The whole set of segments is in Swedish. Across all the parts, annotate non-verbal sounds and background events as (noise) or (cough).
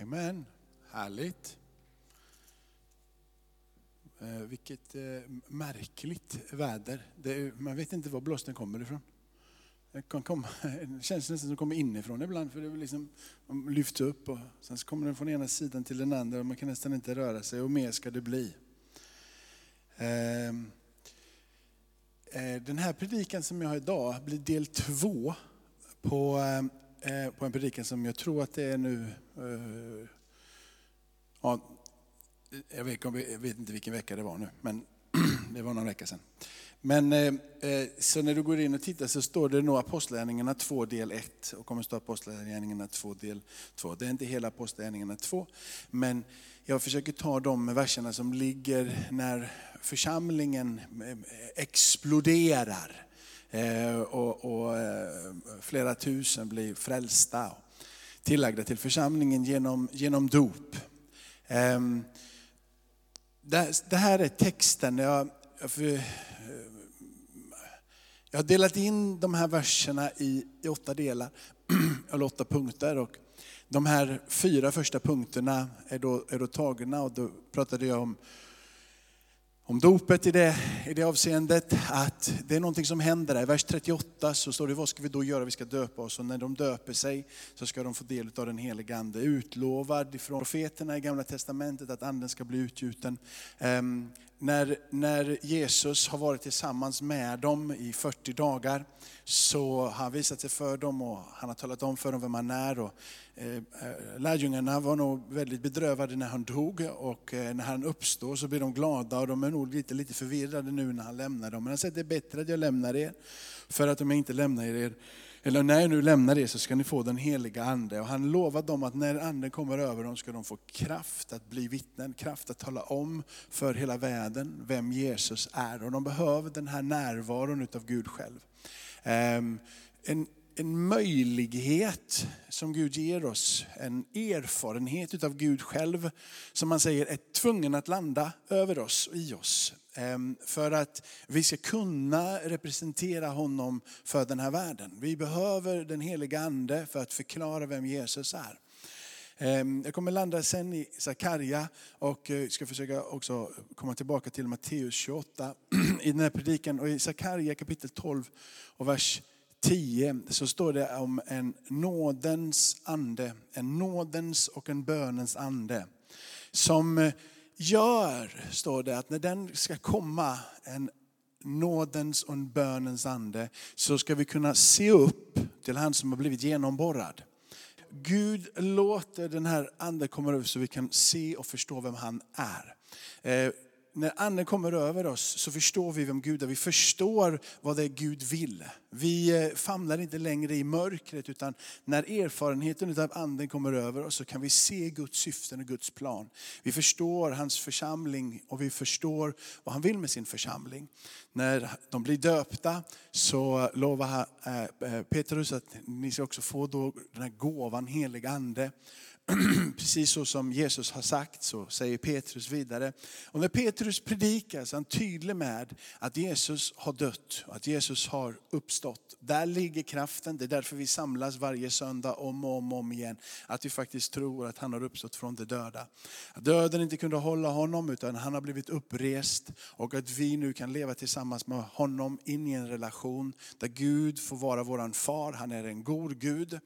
Amen. Härligt. Eh, vilket eh, märkligt väder. Det, man vet inte var blåsten kommer ifrån. Det, kan komma, (laughs) det känns nästan som det kommer inifrån ibland. För det är liksom, man lyfts upp och sen så kommer den från ena sidan till den andra och man kan nästan inte röra sig och mer ska det bli. Ehm, eh, den här predikan som jag har idag blir del två på, ehm, Eh, på en predikan som jag tror att det är nu eh, Ja, jag vet, jag vet inte vilken vecka det var nu, men (clears throat) det var någon vecka sedan. Men eh, så när du går in och tittar så står det nog Apostlagärningarna 2 del 1 och kommer stå Apostlagärningarna 2 del 2. Det är inte hela Apostlagärningarna 2, men jag försöker ta de verserna som ligger när församlingen exploderar Eh, och, och eh, flera tusen blir frälsta och tillagda till församlingen genom, genom dop. Ehm, det här är texten. Jag, eh, jag har delat in de här verserna i, i åtta delar, (clears throat) eller åtta punkter. Och de här fyra första punkterna är då, är då tagna och då pratade jag om om dopet i det, i det avseendet, att det är någonting som händer där. I vers 38 så står det, vad ska vi då göra? Vi ska döpa oss och när de döper sig så ska de få del av den helige Ande. Utlovad från profeterna i Gamla Testamentet att Anden ska bli utgjuten. Um, när, när Jesus har varit tillsammans med dem i 40 dagar så har han visat sig för dem och han har talat om för dem vem han är. Och, Eh, eh, lärjungarna var nog väldigt bedrövade när han dog och eh, när han uppstår så blir de glada och de är nog lite, lite förvirrade nu när han lämnar dem. Men han säger det är bättre att jag lämnar er för att om jag inte lämnar er eller när jag nu lämnar er så ska ni få den heliga Ande. Och han lovar dem att när Anden kommer över dem ska de få kraft att bli vittnen, kraft att tala om för hela världen vem Jesus är. Och de behöver den här närvaron utav Gud själv. Ehm, en, en möjlighet som Gud ger oss, en erfarenhet utav Gud själv, som man säger är tvungen att landa över oss och i oss. Ehm, för att vi ska kunna representera honom för den här världen. Vi behöver den heliga ande för att förklara vem Jesus är. Ehm, jag kommer landa sen i Sakarja och eh, ska försöka också komma tillbaka till Matteus 28 (clears throat) i den här predikan. Och i Sakarja kapitel 12 och vers 10 så står det om en nådens ande, en nådens och en bönens ande. Som eh, gör, står det, att när den ska komma, en nådens och en bönens ande, så ska vi kunna se upp till han som har blivit genomborrad. Gud låter den här anden komma över så vi kan se och förstå vem han är. Eh, när anden kommer över oss så förstår vi vem Gud är. Vi förstår vad det är Gud vill. Vi eh, famlar inte längre i mörkret utan när erfarenheten av anden kommer över oss så kan vi se Guds syften och Guds plan. Vi förstår hans församling och vi förstår vad han vill med sin församling. När de blir döpta så lovar eh, eh, Petrus att ni ska också få då den här gåvan helig ande. (clears throat) precis så som Jesus har sagt, så säger Petrus vidare. Och när Petrus predikar så är han tydlig med att Jesus har dött och att Jesus har uppstått. Där ligger kraften, det är därför vi samlas varje söndag om och om, och om igen. Att vi faktiskt tror att han har uppstått från de döda. Att döden inte kunde hålla honom utan han har blivit upprest och att vi nu kan leva tillsammans med honom in i en relation där Gud får vara våran far, han är en god Gud.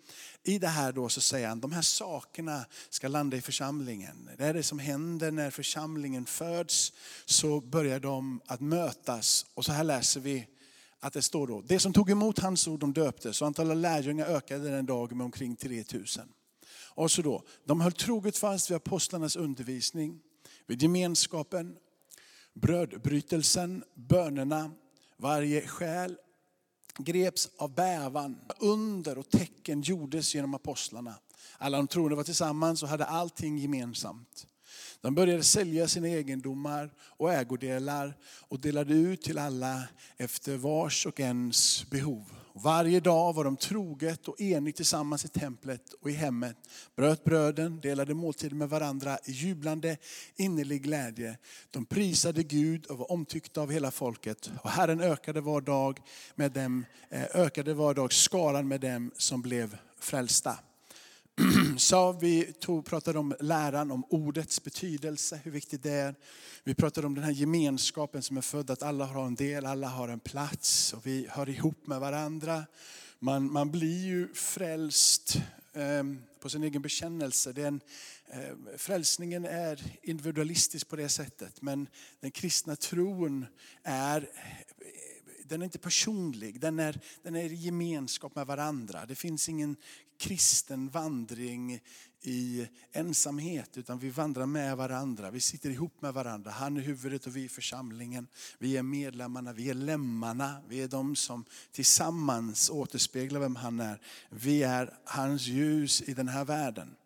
I det här då så säger han, de här sakerna ska landa i församlingen. Det är det som händer när församlingen föds, så börjar de att mötas. Och så här läser vi att det står då, det som tog emot hans ord de döptes och antalet lärjungar ökade den dagen med omkring 3000. Och så då, de höll troget fast vid apostlarnas undervisning, vid gemenskapen, brödbrytelsen, bönerna, varje själ greps av bävan. Under och tecken gjordes genom apostlarna. Alla de troende var tillsammans och hade allting gemensamt. De började sälja sina egendomar och ägodelar och delade ut till alla efter vars och ens behov. Varje dag var de troget och enigt tillsammans i templet och i hemmet. Bröt bröden, delade måltider med varandra i jublande innerlig glädje. De prisade Gud och var omtyckta av hela folket. Och Herren ökade var dag, med dem, eh, ökade var dag skaran med dem som blev frälsta. (clears throat) sa, vi tog, pratade om läran om ordets betydelse, hur viktigt det är. Vi pratade om den här gemenskapen som är född, att alla har en del, alla har en plats och vi hör ihop med varandra. Man, man blir ju frälst eh, på sin egen bekännelse. Den, eh, frälsningen är individualistisk på det sättet, men den kristna tron är den är inte personlig, den är, den är i gemenskap med varandra. Det finns ingen kristen vandring i ensamhet, utan vi vandrar med varandra. Vi sitter ihop med varandra. Han är huvudet och vi är församlingen. Vi är medlemmarna, vi är lemmarna. Vi är de som tillsammans återspeglar vem han är. Vi är hans ljus i den här världen.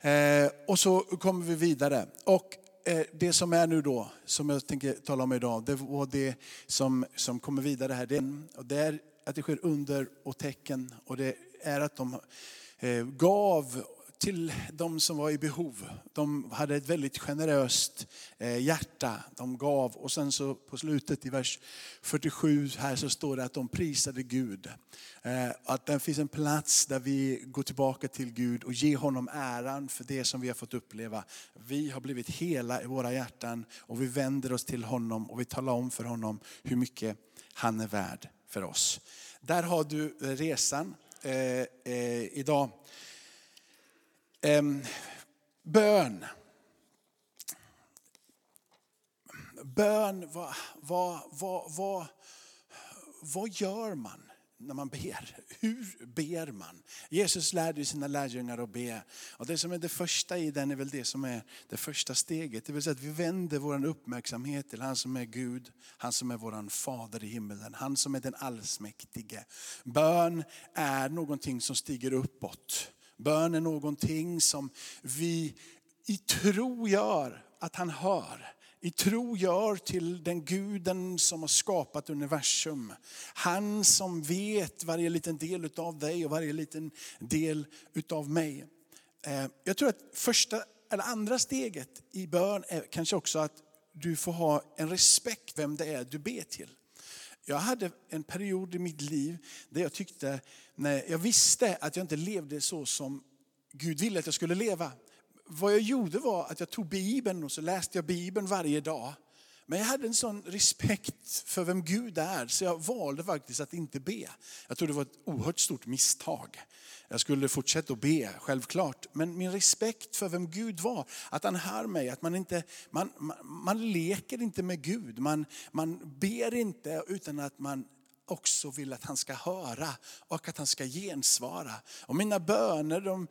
Eh, och så kommer vi vidare. Och Eh, det som är nu då, som jag tänker tala om idag, det var det som, som kommer vidare här. Det, och det är att det sker under och tecken. Och det är att de eh, gav till de som var i behov. De hade ett väldigt generöst eh, hjärta. De gav och sen så på slutet i vers 47 här så står det att de prisade Gud. Eh, att det finns en plats där vi går tillbaka till Gud och ger honom äran för det som vi har fått uppleva. Vi har blivit hela i våra hjärtan och vi vänder oss till honom och vi talar om för honom hur mycket han är värd för oss. Där har du eh, resan idag. Ehm, bön. Bön, vad, vad, vad, vad, vad gör man när man ber? Hur ber man? Jesus lärde sina lärjungar att be. Och det som är det första i den är väl det som är det första steget. Det vill säga att vi vänder vår uppmärksamhet till han som är Gud, han som är vår fader i himmelen, han som är den allsmäktige. Bön är någonting som stiger uppåt. Bön är någonting som vi i tro gör att han hör. I tro gör till den guden som har skapat universum. Han som vet varje liten del av dig och varje liten del av mig. Eh, jag tror att första eller andra steget i bön är kanske också att du får ha en respekt vem det är du ber till. Jag hade en period i mitt liv där jag tyckte, när jag visste att jag inte levde så som Gud ville att jag skulle leva. Vad jag gjorde var att jag tog Bibeln och så läste jag Bibeln varje dag. Men jag hade en sån respekt för vem Gud är så jag valde faktiskt att inte be. Jag tror det var ett oerhört stort misstag. Jag skulle fortsätta att be, självklart. Men min respekt för vem Gud var, att han hör mig, att man inte, man, man, man leker inte med Gud. Man, man ber inte utan att man också vill att han ska höra och att han ska gensvara. Och mina böner de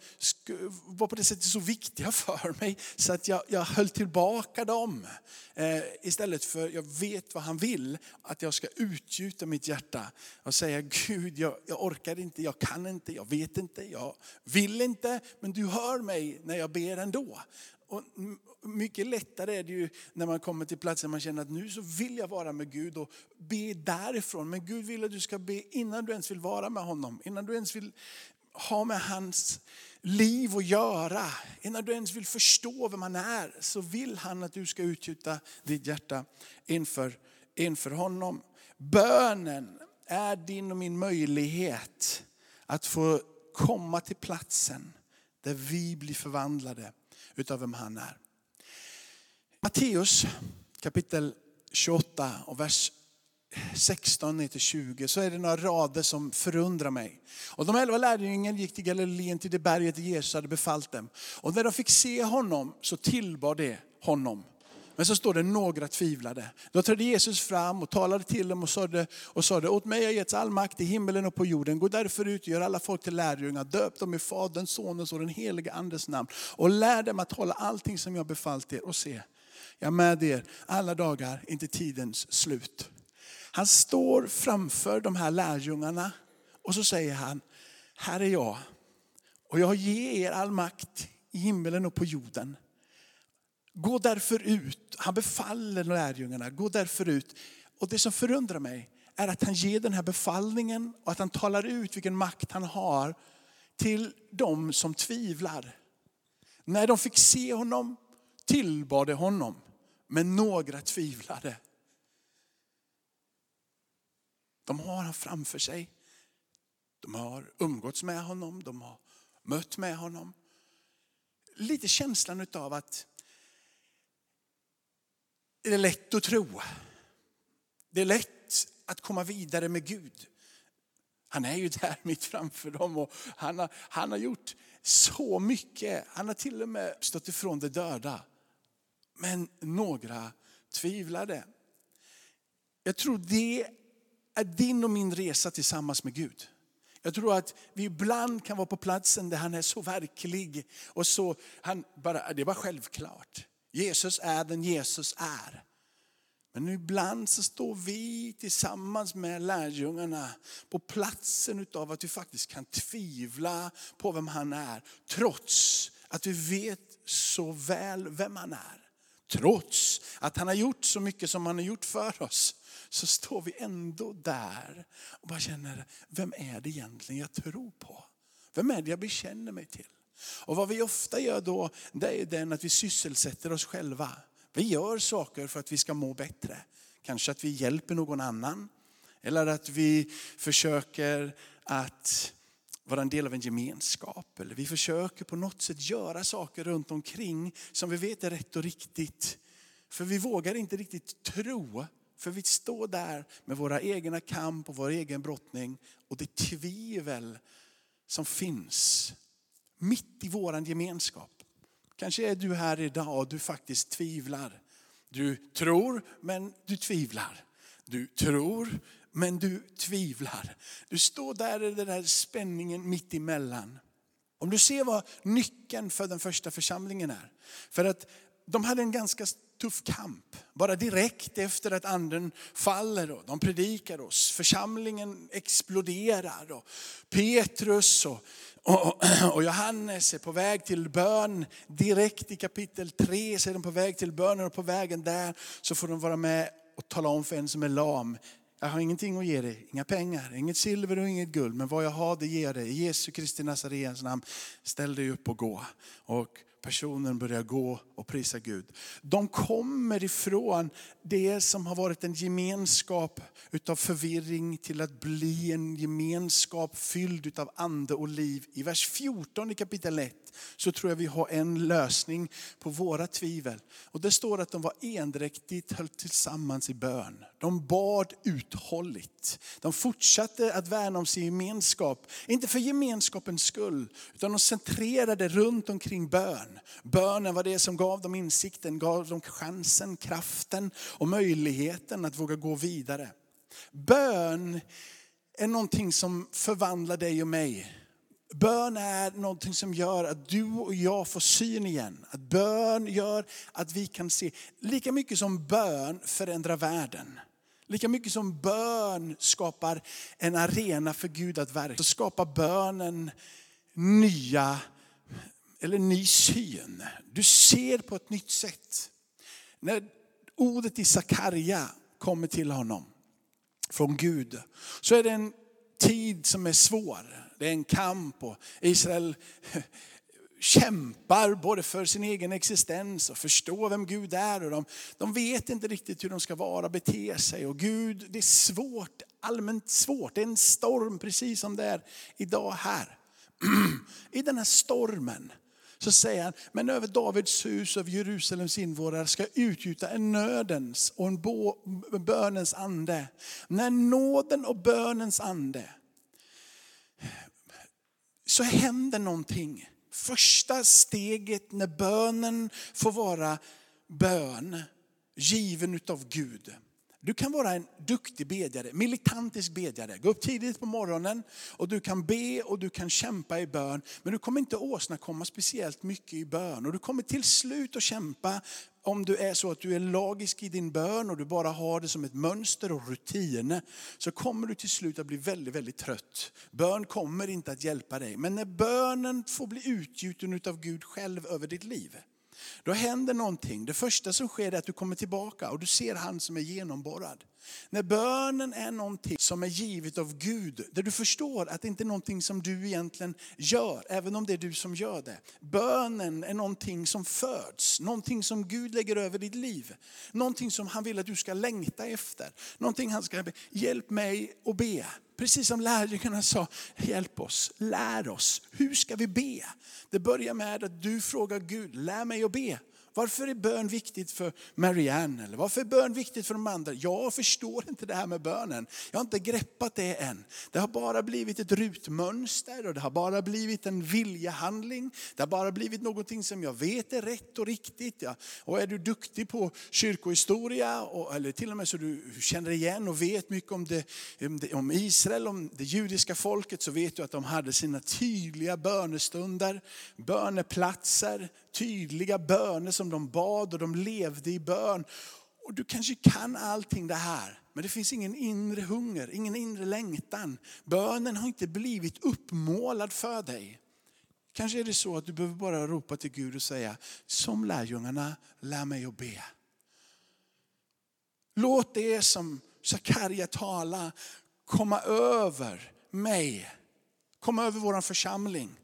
var på det sättet så viktiga för mig så att jag, jag höll tillbaka dem. Eh, istället för, jag vet vad han vill, att jag ska utgjuta mitt hjärta och säga Gud jag, jag orkar inte, jag kan inte, jag vet inte, jag vill inte, men du hör mig när jag ber ändå. Och mycket lättare är det ju när man kommer till platsen man känner att nu så vill jag vara med Gud och be därifrån. Men Gud vill att du ska be innan du ens vill vara med honom. Innan du ens vill ha med hans liv att göra. Innan du ens vill förstå vem han är så vill han att du ska utgjuta ditt hjärta inför, inför honom. Bönen är din och min möjlighet att få komma till platsen där vi blir förvandlade utav vem han är. Matteus kapitel 28 och vers 16 till 20 så är det några rader som förundrar mig. Och de elva lärjungarna gick till Galileen till det berget Jesus hade befallt dem. Och när de fick se honom så tillbad de honom. Men så står det några tvivlade. Då trädde Jesus fram och talade till dem och sade, och sade åt mig har getts all makt i himmelen och på jorden. Gå därför ut och gör alla folk till lärjungar. Döp dem i Faderns, Sonens och den helige Andes namn. Och lär dem att hålla allting som jag befallt er. Och se, jag är med er alla dagar inte tidens slut. Han står framför de här lärjungarna och så säger han, här är jag och jag ger er all makt i himmelen och på jorden. Gå därför ut. Han befaller lärjungarna, gå därför ut. Och det som förundrar mig är att han ger den här befallningen och att han talar ut vilken makt han har till de som tvivlar. När de fick se honom tillbad honom, men några tvivlade. De har han framför sig. De har umgåtts med honom, de har mött med honom. lite känslan av att det är lätt att tro. Det är lätt att komma vidare med Gud. Han är ju där mitt framför dem och han har, han har gjort så mycket. Han har till och med stått ifrån de döda. Men några tvivlade. Jag tror det är din och min resa tillsammans med Gud. Jag tror att vi ibland kan vara på platsen där han är så verklig och så, han bara, det är bara självklart. Jesus är den Jesus är. Men ibland så står vi tillsammans med lärjungarna på platsen utav att vi faktiskt kan tvivla på vem han är. Trots att vi vet så väl vem han är. Trots att han har gjort så mycket som han har gjort för oss. Så står vi ändå där och bara känner, vem är det egentligen jag tror på? Vem är det jag bekänner mig till? Och vad vi ofta gör då, det är den att vi sysselsätter oss själva. Vi gör saker för att vi ska må bättre. Kanske att vi hjälper någon annan. Eller att vi försöker att vara en del av en gemenskap. Eller vi försöker på något sätt göra saker runt omkring som vi vet är rätt och riktigt. För vi vågar inte riktigt tro. För vi står där med våra egna kamp och vår egen brottning och det tvivel som finns mitt i vår gemenskap. Kanske är du här idag och du faktiskt tvivlar. Du tror men du tvivlar. Du tror men du tvivlar. Du står där i den där spänningen mitt emellan. Om du ser vad nyckeln för den första församlingen är. För att de hade en ganska tuff kamp. Bara direkt efter att anden faller och de predikar oss, församlingen exploderar. Och Petrus och, och, och, Johannes är på väg till bön. Direkt i kapitel 3 så är de på väg till bönen och på vägen där så får de vara med och tala om för en som är lam. Jag har ingenting att ge dig, inga pengar, inget silver och inget guld. Men vad jag har det ger jag dig. I Jesu Kristi Nazarens namn, ställ dig upp och gå. Och personen börjar gå och prisa Gud. De kommer ifrån det som har varit en gemenskap utav förvirring till att bli en gemenskap fylld utav ande och liv. I vers 14 i kapitel 1 så tror jag vi har en lösning på våra tvivel. Och det står att de var endräktigt höll tillsammans i bön. De bad uthålligt. De fortsatte att värna om sin gemenskap. Inte för gemenskapens skull, utan de centrerade runt omkring bön. Bönen var det som gav dem insikten, gav dem chansen, kraften och möjligheten att våga gå vidare. Bön är någonting som förvandlar dig och mig. Bön är någonting som gör att du och jag får syn igen. Att bön gör att vi kan se. Lika mycket som bön förändrar världen. Lika mycket som bön skapar en arena för Gud att verka. Så skapar bönen nya, eller ny syn. Du ser på ett nytt sätt. När ordet i Sakarja kommer till honom från Gud så är det en tid som är svår. Det är en kamp och Israel (laughs) kämpar både för sin egen existens och förstå vem Gud är. Och de, de vet inte riktigt hur de ska vara och bete sig. Och Gud, det är svårt, allmänt svårt. Det är en storm precis som det är idag här. (clears throat) I den här stormen så säger han, men över Davids hus och över Jerusalems invånare ska utgjuta en nödens och en bönens ande. När nåden och bönens ande så händer någonting. Första steget när bönen får vara bön, given utav Gud. Du kan vara en duktig bedjare, militantisk bedjare. Gå upp tidigt på morgonen och du kan be och du kan kämpa i bön. Men du kommer inte åstadkomma speciellt mycket i bön. Och du kommer till slut att kämpa om du är så att du är lagisk i din bön och du bara har det som ett mönster och rutin. Så kommer du till slut att bli väldigt, väldigt trött. Bön kommer inte att hjälpa dig. Men när bönen får bli utgjuten av Gud själv över ditt liv då händer någonting. Det första som sker är att du kommer tillbaka och du ser han som är genomborrad. När bönen är någonting som är givet av Gud, där du förstår att det inte är någonting som du egentligen gör, även om det är du som gör det. Bönen är någonting som föds, någonting som Gud lägger över ditt liv. Någonting som han vill att du ska längta efter. Någonting han ska, hjälp mig att be. Precis som lärjungarna sa, hjälp oss, lär oss. Hur ska vi be? Det börjar med att du frågar Gud, lär mig att be. Varför är bön viktigt för Marianne? Eller varför är bön viktigt för de andra? Jag förstår inte det här med bönen. Jag har inte greppat det än. Det har bara blivit ett rutmönster och det har bara blivit en viljehandling. Det har bara blivit någonting som jag vet är rätt och riktigt. Ja. Och är du duktig på kyrkohistoria, och, eller till och med så du känner igen och vet mycket om, det, om Israel, om det judiska folket, så vet du att de hade sina tydliga bönestunder, böneplatser, tydliga böner som de bad och de levde i bön. Och du kanske kan allting det här, men det finns ingen inre hunger, ingen inre längtan. Bönen har inte blivit uppmålad för dig. Kanske är det så att du behöver bara ropa till Gud och säga, som lärjungarna, lär mig att be. Låt det som Sakarja tala komma över mig, komma över vår församling.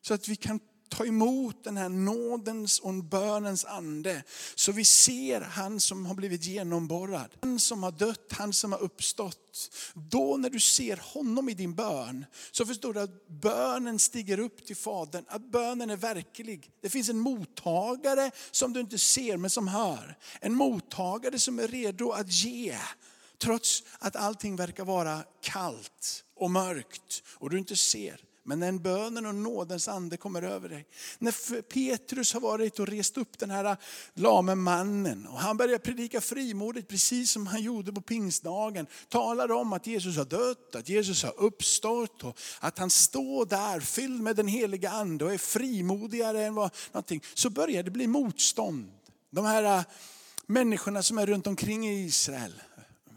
Så att vi kan ta emot den här nådens och bönens ande. Så vi ser han som har blivit genomborrad, han som har dött, han som har uppstått. Då när du ser honom i din bön så förstår du att bönen stiger upp till Fadern, att bönen är verklig. Det finns en mottagare som du inte ser men som hör. En mottagare som är redo att ge. Trots att allting verkar vara kallt och mörkt och du inte ser. Men när bönen och nådens ande kommer över dig. När Petrus har varit och rest upp den här lame mannen och han börjar predika frimodigt precis som han gjorde på pingstdagen. Talar om att Jesus har dött, att Jesus har uppstått och att han står där fylld med den heliga ande och är frimodigare än vad någonting. Så börjar det bli motstånd. De här äh, människorna som är runt omkring i Israel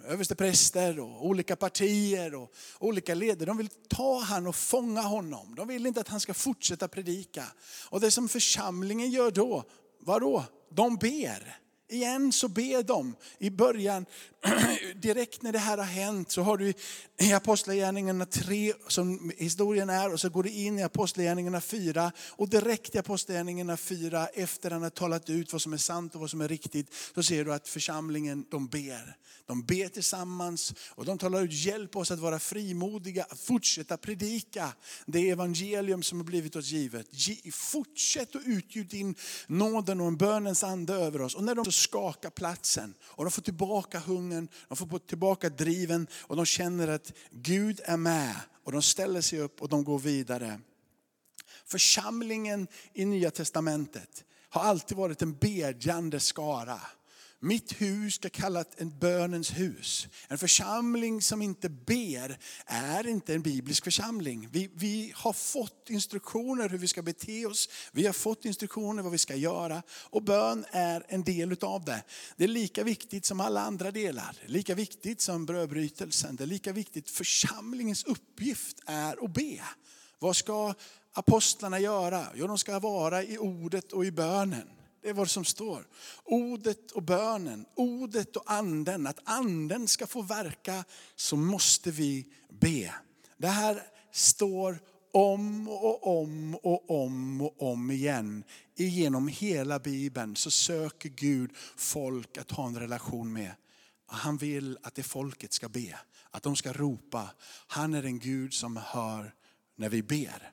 överstepräster och olika partier och olika ledare. De vill ta han och fånga honom. De vill inte att han ska fortsätta predika. Och det som församlingen gör då, vadå? De ber. Igen så ber de i början, (clears throat) direkt när det här har hänt så har du i Apostlagärningarna 3 som historien är och så går du in i Apostlagärningarna 4 och direkt i Apostlagärningarna 4 efter han har talat ut vad som är sant och vad som är riktigt så ser du att församlingen de ber. De ber tillsammans och de talar ut, hjälp oss att vara frimodiga, att fortsätta predika det evangelium som har blivit oss givet. Fortsätt att utgjuta din nåden och en bönens ande över oss. Och när de skakar platsen och de får tillbaka hungern, de får tillbaka driven och de känner att Gud är med och de ställer sig upp och de går vidare. Församlingen i Nya Testamentet har alltid varit en bedjande skara. Mitt hus ska kallas en bönens hus. En församling som inte ber är inte en biblisk församling. Vi, vi har fått instruktioner hur vi ska bete oss. Vi har fått instruktioner vad vi ska göra. Och bön är en del utav det. Det är lika viktigt som alla andra delar. Lika viktigt som brödbrytelsen. Det är lika viktigt. Församlingens uppgift är att be. Vad ska apostlarna göra? Jo, de ska vara i ordet och i bönen. Det är vad som står. Ordet och bönen, ordet och anden. Att anden ska få verka så måste vi be. Det här står om och om och om och om igen. Genom hela Bibeln så söker Gud folk att ha en relation med. Han vill att det folket ska be, att de ska ropa. Han är en Gud som hör när vi ber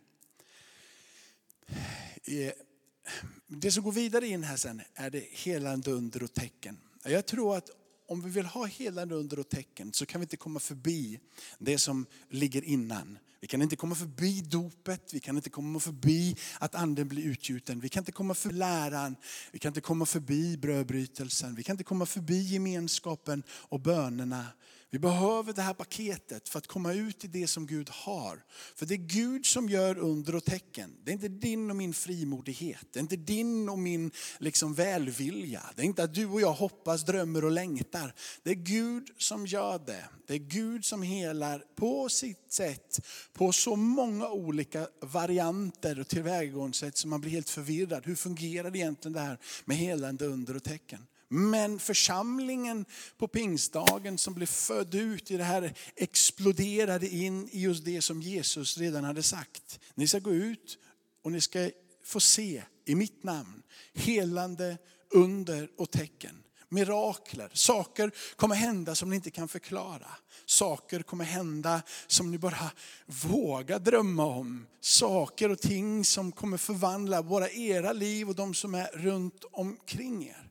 det som går vidare in här sen är det helande under och tecken. Jag tror att om vi vill ha helande under och tecken så kan vi inte komma förbi det som ligger innan. Vi kan inte komma förbi dopet, vi kan inte komma förbi att anden blir utgjuten. Vi kan inte komma förbi läran, vi kan inte komma förbi brödbrytelsen, vi kan inte komma förbi gemenskapen och bönerna. Vi behöver det här paketet för att komma ut i det som Gud har. För det är Gud som gör under och tecken. Det är inte din och min frimodighet. Det är inte din och min liksom välvilja. Det är inte att du och jag hoppas, drömmer och längtar. Det är Gud som gör det. Det är Gud som helar på sitt sätt. På så många olika varianter och tillvägagångssätt som man blir helt förvirrad. Hur fungerar egentligen det här med helande under och tecken? Men församlingen på pingstdagen som blev född ut i det här exploderade in i just det som Jesus redan hade sagt. Ni ska gå ut och ni ska få se i mitt namn helande under och tecken. Mirakler, saker kommer hända som ni inte kan förklara. Saker kommer hända som ni bara vågar drömma om. Saker och ting som kommer förvandla bara era liv och de som är runt omkring er.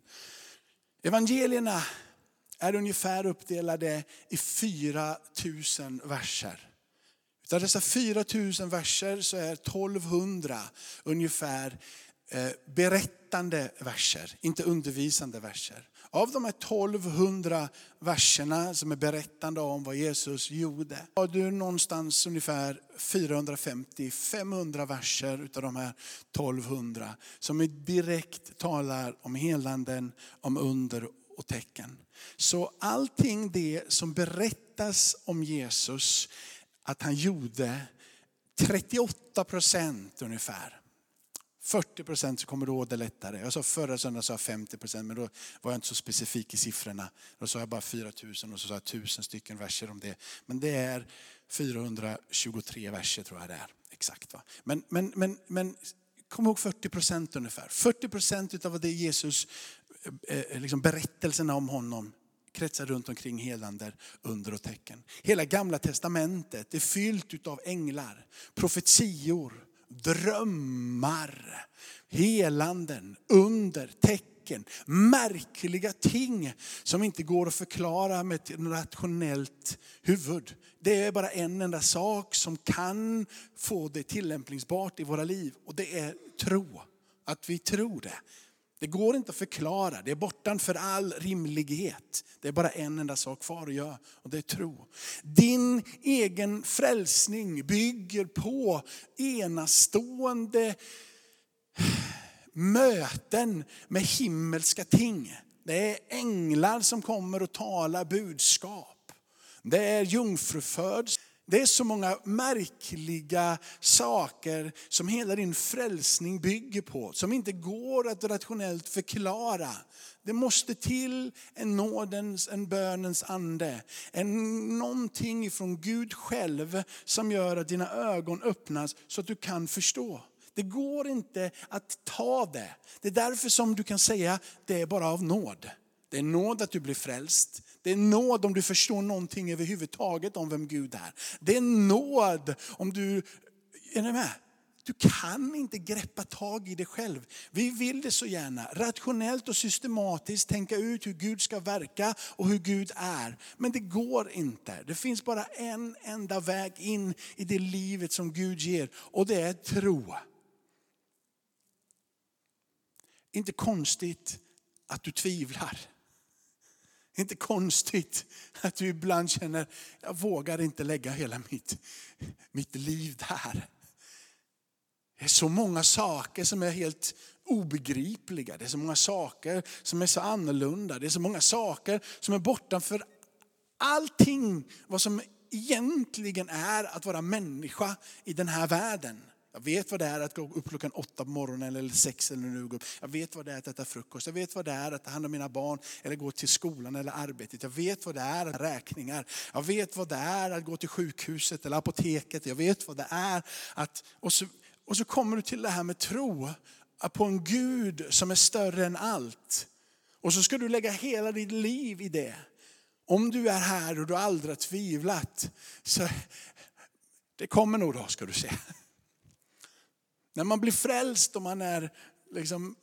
Evangelierna är ungefär uppdelade i 4 000 verser. Av dessa 4 000 verser så är 1200 ungefär eh, berättande verser, inte undervisande verser. Av de här 1200 verserna som är berättande om vad Jesus gjorde, har du någonstans ungefär 450-500 verser utav de här 1200 som direkt talar om helanden, om under och tecken. Så allting det som berättas om Jesus att han gjorde, 38 procent ungefär, 40 procent så kommer du ihåg det lättare. Jag sa förra söndagen sa jag 50 procent, men då var jag inte så specifik i siffrorna. Då sa jag bara 4 000 och så sa jag 1000 stycken verser om det. Men det är 423 verser tror jag det är. Exakt. Va? Men, men, men, men kom ihåg 40 procent ungefär. 40 procent av det Jesus, eh, eh, liksom berättelserna om honom kretsar runt omkring helander, under och tecken. Hela gamla testamentet är fyllt av änglar, profetior, drömmar, helanden, under, tecken, märkliga ting som inte går att förklara med ett rationellt huvud. Det är bara en enda sak som kan få det tillämpningsbart i våra liv och det är tro. Att vi tror det. Det går inte att förklara, det är bortanför all rimlighet. Det är bara en enda sak kvar att göra och det är tro. Din egen frälsning bygger på enastående möten med himmelska ting. Det är änglar som kommer och talar budskap. Det är jungfrufödsel det är så många märkliga saker som hela din frälsning bygger på, som inte går att rationellt förklara. Det måste till en nådens, en bönens ande. En, någonting från Gud själv som gör att dina ögon öppnas så att du kan förstå. Det går inte att ta det. Det är därför som du kan säga det är bara av nåd. Det är nåd att du blir frälst. Det är nåd om du förstår någonting överhuvudtaget om vem Gud är. Det är nåd om du, är ni med? Du kan inte greppa tag i det själv. Vi vill det så gärna, rationellt och systematiskt tänka ut hur Gud ska verka och hur Gud är. Men det går inte. Det finns bara en enda väg in i det livet som Gud ger och det är tro. Inte konstigt att du tvivlar. Det är Inte konstigt att du ibland känner, jag vågar inte lägga hela mitt, mitt liv där. Det är så många saker som är helt obegripliga. Det är så många saker som är så annorlunda. Det är så många saker som är bortanför allting vad som egentligen är att vara människa i den här världen. Jag vet vad det är att gå upp klockan åtta på morgonen eller sex eller nu gå upp. Jag vet vad det är att äta frukost. Jag vet vad det är att ta hand om mina barn eller gå till skolan eller arbetet. Jag vet vad det är att räkningar. Jag vet vad det är att gå till sjukhuset eller apoteket. Jag vet vad det är att... Och så, och så kommer du till det här med tro på en Gud som är större än allt. Och så ska du lägga hela ditt liv i det. Om du är här och du aldrig har tvivlat, så det kommer nog då ska du se. När man blir frälst och man är liksom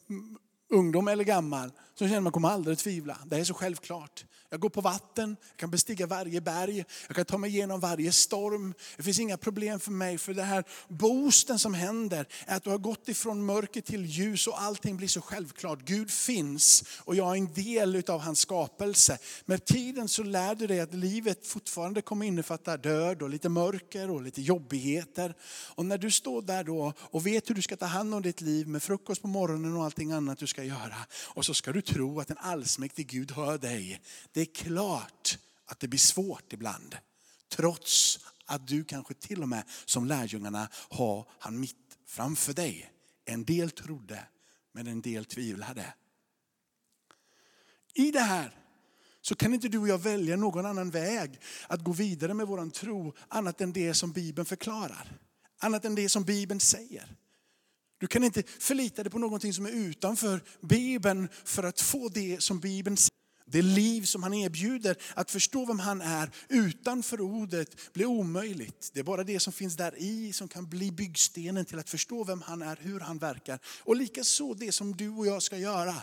ungdom eller gammal så känner man att man kommer aldrig tvivla. Det är så självklart. Jag går på vatten, jag kan bestiga varje berg, jag kan ta mig igenom varje storm. Det finns inga problem för mig för det här boosten som händer är att du har gått ifrån mörker till ljus och allting blir så självklart. Gud finns och jag är en del av hans skapelse. Med tiden så lär du dig att livet fortfarande kommer innefatta död och lite mörker och lite jobbigheter. Och när du står där då och vet hur du ska ta hand om ditt liv med frukost på morgonen och allting annat du ska göra. Och så ska du tro att en allsmäktig Gud hör dig. Det det är klart att det blir svårt ibland. Trots att du kanske till och med som lärjungarna har han mitt framför dig. En del trodde, men en del tvivlade. I det här så kan inte du och jag välja någon annan väg att gå vidare med våran tro annat än det som Bibeln förklarar. Annat än det som Bibeln säger. Du kan inte förlita dig på någonting som är utanför Bibeln för att få det som Bibeln säger. Det liv som han erbjuder, att förstå vem han är utanför ordet blir omöjligt. Det är bara det som finns där i som kan bli byggstenen till att förstå vem han är, hur han verkar. Och likaså det som du och jag ska göra.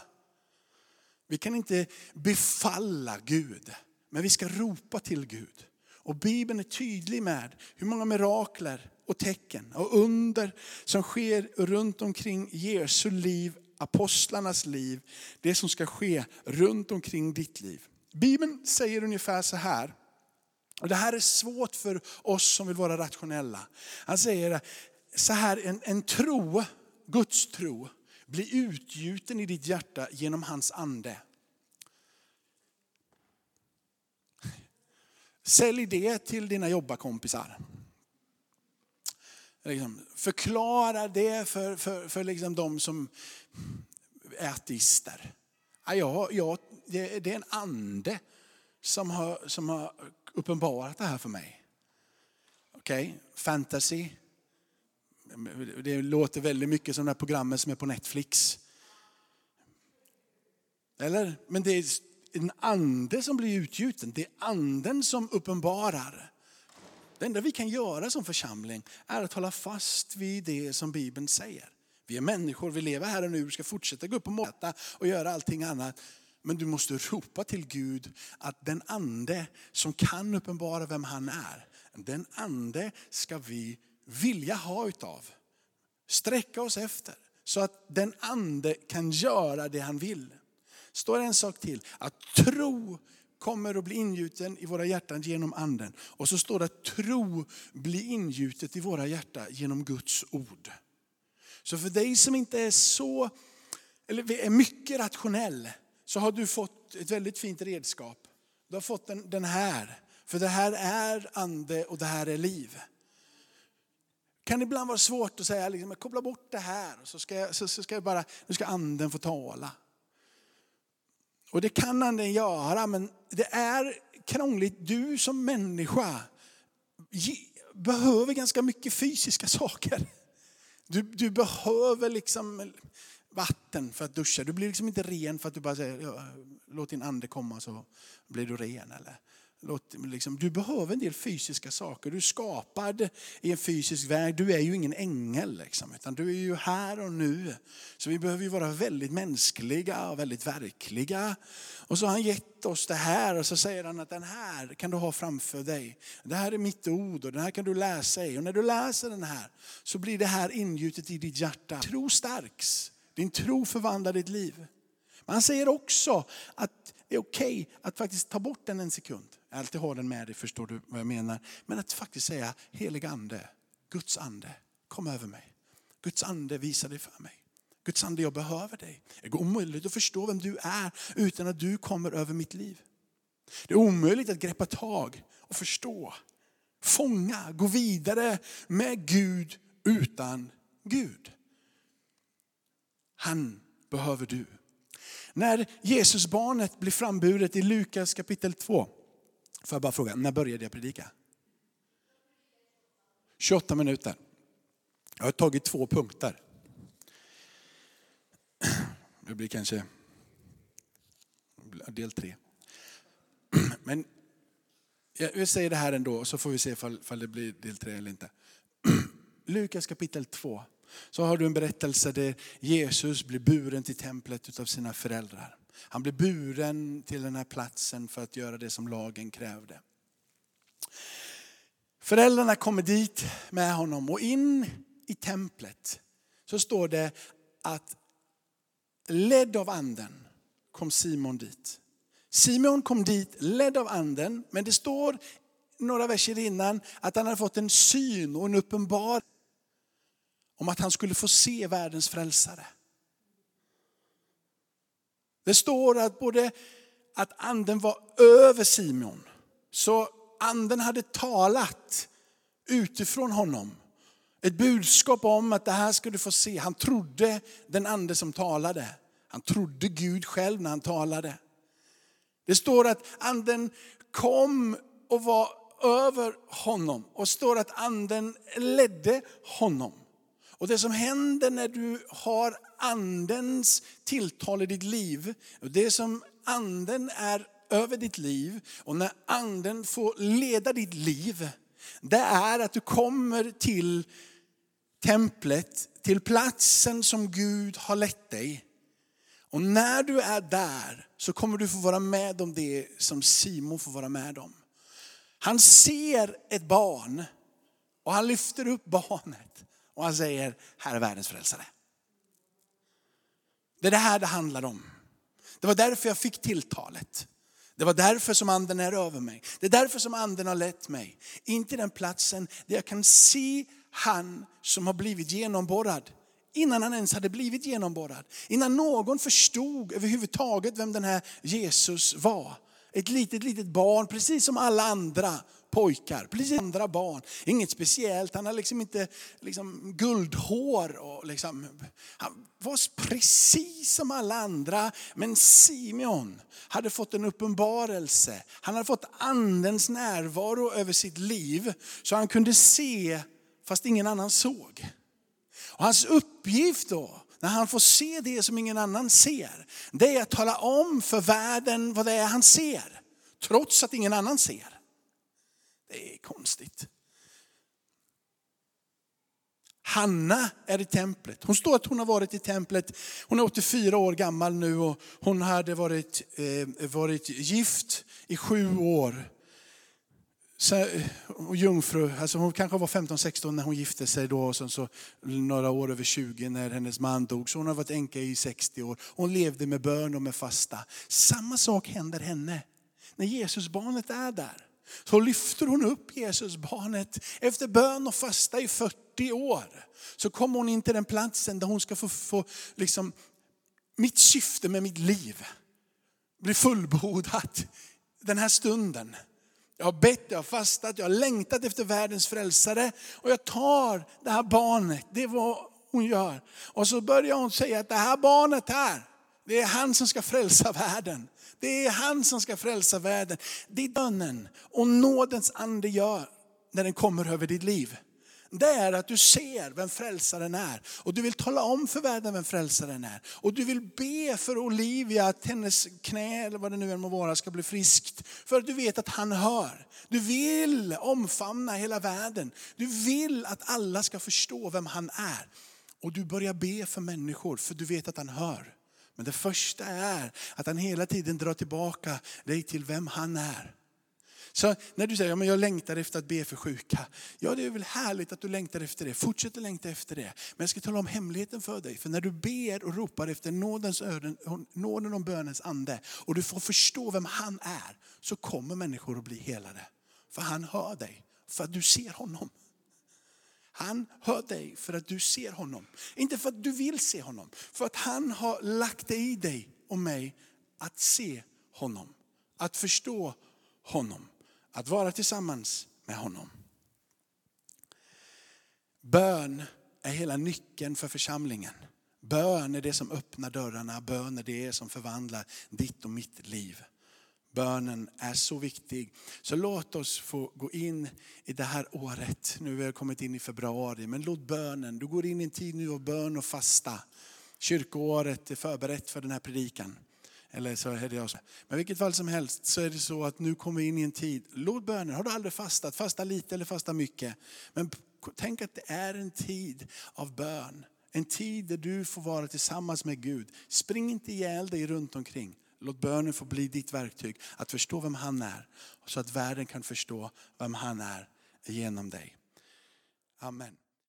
Vi kan inte befalla Gud, men vi ska ropa till Gud. Och Bibeln är tydlig med hur många mirakler och tecken och under som sker runt omkring Jesu liv, apostlarnas liv, det som ska ske runt omkring ditt liv. Bibeln säger ungefär så här, och det här är svårt för oss som vill vara rationella. Han säger så här, en, en tro, Guds tro, blir utgjuten i ditt hjärta genom hans ande. Sälj det till dina jobbarkompisar. Liksom, förklara det för, för, för liksom de som är ateister. Ja, ja, det, det är en ande som har, som har uppenbarat det här för mig. Okej, okay. fantasy. Det låter väldigt mycket som det här programmet som är på Netflix. Eller? Men det är en ande som blir utgjuten. Det är anden som uppenbarar. Det enda vi kan göra som församling är att hålla fast vid det som Bibeln säger. Vi är människor, vi lever här och nu, vi ska fortsätta gå upp och måta och göra allting annat. Men du måste ropa till Gud att den ande som kan uppenbara vem han är, den ande ska vi vilja ha utav. Sträcka oss efter så att den ande kan göra det han vill. Står en sak till, att tro kommer att bli ingjuten i våra hjärtan genom anden. Och så står det att tro blir ingjutet i våra hjärtan genom Guds ord. Så för dig som inte är så, eller är mycket rationell, så har du fått ett väldigt fint redskap. Du har fått den, den här, för det här är ande och det här är liv. Kan ibland vara svårt att säga, liksom, koppla bort det här, så ska, jag, så, så ska jag bara, nu ska anden få tala. Och det kan anden göra, men det är krångligt. Du som människa behöver ganska mycket fysiska saker. Du, du behöver liksom vatten för att duscha. Du blir liksom inte ren för att du bara säger, låt din ande komma så blir du ren. Eller liksom, du behöver en del fysiska saker. Du är skapad i en fysisk värld. Du är ju ingen ängel, liksom, utan du är ju här och nu. Så vi behöver ju vara väldigt mänskliga och väldigt verkliga. Och så har han gett oss det här och så säger han att den här kan du ha framför dig. Det här är mitt ord och den här kan du läsa i. Och när du läser den här så blir det här ingjutet i ditt hjärta. Tro stärks. Din tro förvandlar ditt liv. Men han säger också att det är okej okay att faktiskt ta bort den en sekund. Alltid ha den med dig, förstår du vad jag menar. Men att faktiskt säga, helig ande, Guds ande, kom över mig. Guds ande, visa dig för mig. Guds ande, jag behöver dig. Det är omöjligt att förstå vem du är utan att du kommer över mitt liv. Det är omöjligt att greppa tag och förstå, fånga, gå vidare med Gud utan Gud. Han behöver du. När Jesusbarnet blir framburet i Lukas kapitel 2, Får jag bara fråga, när började jag predika? 28 minuter. Jag har tagit två punkter. Det blir kanske del tre. Men jag säger det här ändå, så får vi se om det blir del tre eller inte. Lukas kapitel 2. Så har du en berättelse där Jesus blir buren till templet av sina föräldrar. Han blev buren till den här platsen för att göra det som lagen krävde. Föräldrarna kommer dit med honom och in i templet så står det att ledd av anden kom Simon dit. Simon kom dit ledd av anden, men det står några verser innan att han hade fått en syn och en uppenbar om att han skulle få se världens frälsare. Det står att både att anden var över Simon. Så anden hade talat utifrån honom. Ett budskap om att det här ska du få se. Han trodde den ande som talade. Han trodde Gud själv när han talade. Det står att anden kom och var över honom. Och står att anden ledde honom. Och det som händer när du har andens tilltal i ditt liv, och det som anden är över ditt liv och när anden får leda ditt liv, det är att du kommer till templet, till platsen som Gud har lett dig. Och när du är där så kommer du få vara med om det som Simon får vara med om. Han ser ett barn och han lyfter upp barnet och han säger, här är världens frälsare. Det är det här det handlar om. Det var därför jag fick tilltalet. Det var därför som anden är över mig. Det är därför som anden har lett mig. In till den platsen där jag kan se han som har blivit genomborrad. Innan han ens hade blivit genomborrad. Innan någon förstod överhuvudtaget vem den här Jesus var. Ett litet, litet barn, precis som alla andra pojkar, precis som andra barn. Inget speciellt, han har liksom inte liksom, guldhår. Och liksom, han var precis som alla andra. Men Simeon hade fått en uppenbarelse. Han hade fått andens närvaro över sitt liv. Så han kunde se fast ingen annan såg. Och hans uppgift då, när han får se det som ingen annan ser, det är att tala om för världen vad det är han ser. Trots att ingen annan ser. Det är konstigt. Hanna är i templet. Hon står att hon har varit i templet. Hon är 84 år gammal nu och hon hade varit, eh, varit gift i sju år eh, och jungfru, alltså hon kanske var 15-16 när hon gifte sig då och sen så några år över 20 när hennes man dog. Så hon har varit änka i 60 år. Hon levde med bön och med fasta. Samma sak händer henne när Jesusbarnet är där. Så lyfter hon upp Jesusbarnet efter bön och fasta i 40 år. Så kommer hon in till den platsen där hon ska få, få liksom, mitt syfte med mitt liv blir fullbordat den här stunden. Jag har bett, jag har fastat, jag har längtat efter världens frälsare. Och jag tar det här barnet, det är vad hon gör. Och så börjar hon säga att det här barnet här, det är han som ska frälsa världen. Det är han som ska frälsa världen. Det är bönen och nådens ande gör när den kommer över ditt liv det är att du ser vem frälsaren är. Och du vill tala om för världen vem frälsaren är. Och du vill be för Olivia att hennes knä, eller vad det nu än må vara, ska bli friskt. För att du vet att han hör. Du vill omfamna hela världen. Du vill att alla ska förstå vem han är. Och du börjar be för människor, för du vet att han hör. Men det första är att han hela tiden drar tillbaka dig till vem han är. Så när du säger att ja, jag längtar efter att be för sjuka. Ja det är väl härligt att du längtar efter det. Fortsätt att längta efter det. Men jag ska tala om hemligheten för dig. För när du ber och ropar efter nådens öden, nåden om bönens ande och du får förstå vem han är. Så kommer människor att bli helade. För han hör dig. För att du ser honom. Han hör dig för att du ser honom. Inte för att du vill se honom. För att han har lagt det i dig och mig att se honom. Att förstå honom. Att vara tillsammans med honom. Bön är hela nyckeln för församlingen. Bön är det som öppnar dörrarna, bön är det som förvandlar ditt och mitt liv. Bönen är så viktig. Så låt oss få gå in i det här året. Nu har vi kommit in i februari, men låt bönen, du går in i en tid nu av bön och fasta. Kyrkoåret är förberett för den här predikan. Eller så är det jag som. Men vilket fall som helst så är det så att nu kommer vi in i en tid. Låt bönen, har du aldrig fastat, fasta lite eller fasta mycket. Men tänk att det är en tid av bön. En tid där du får vara tillsammans med Gud. Spring inte ihjäl dig runt omkring. Låt bönen få bli ditt verktyg att förstå vem han är. Så att världen kan förstå vem han är genom dig. Amen.